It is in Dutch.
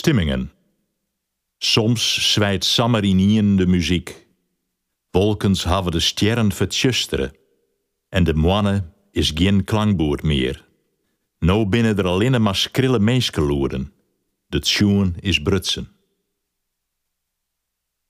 Stimmingen. Soms zwijt Samarinien de muziek. Wolkens hebben de sterren vertjusteren. En de moanne is geen klankboer meer. Nou binnen er alleen maar skrille meeskeloeren. De tjoen is brutsen.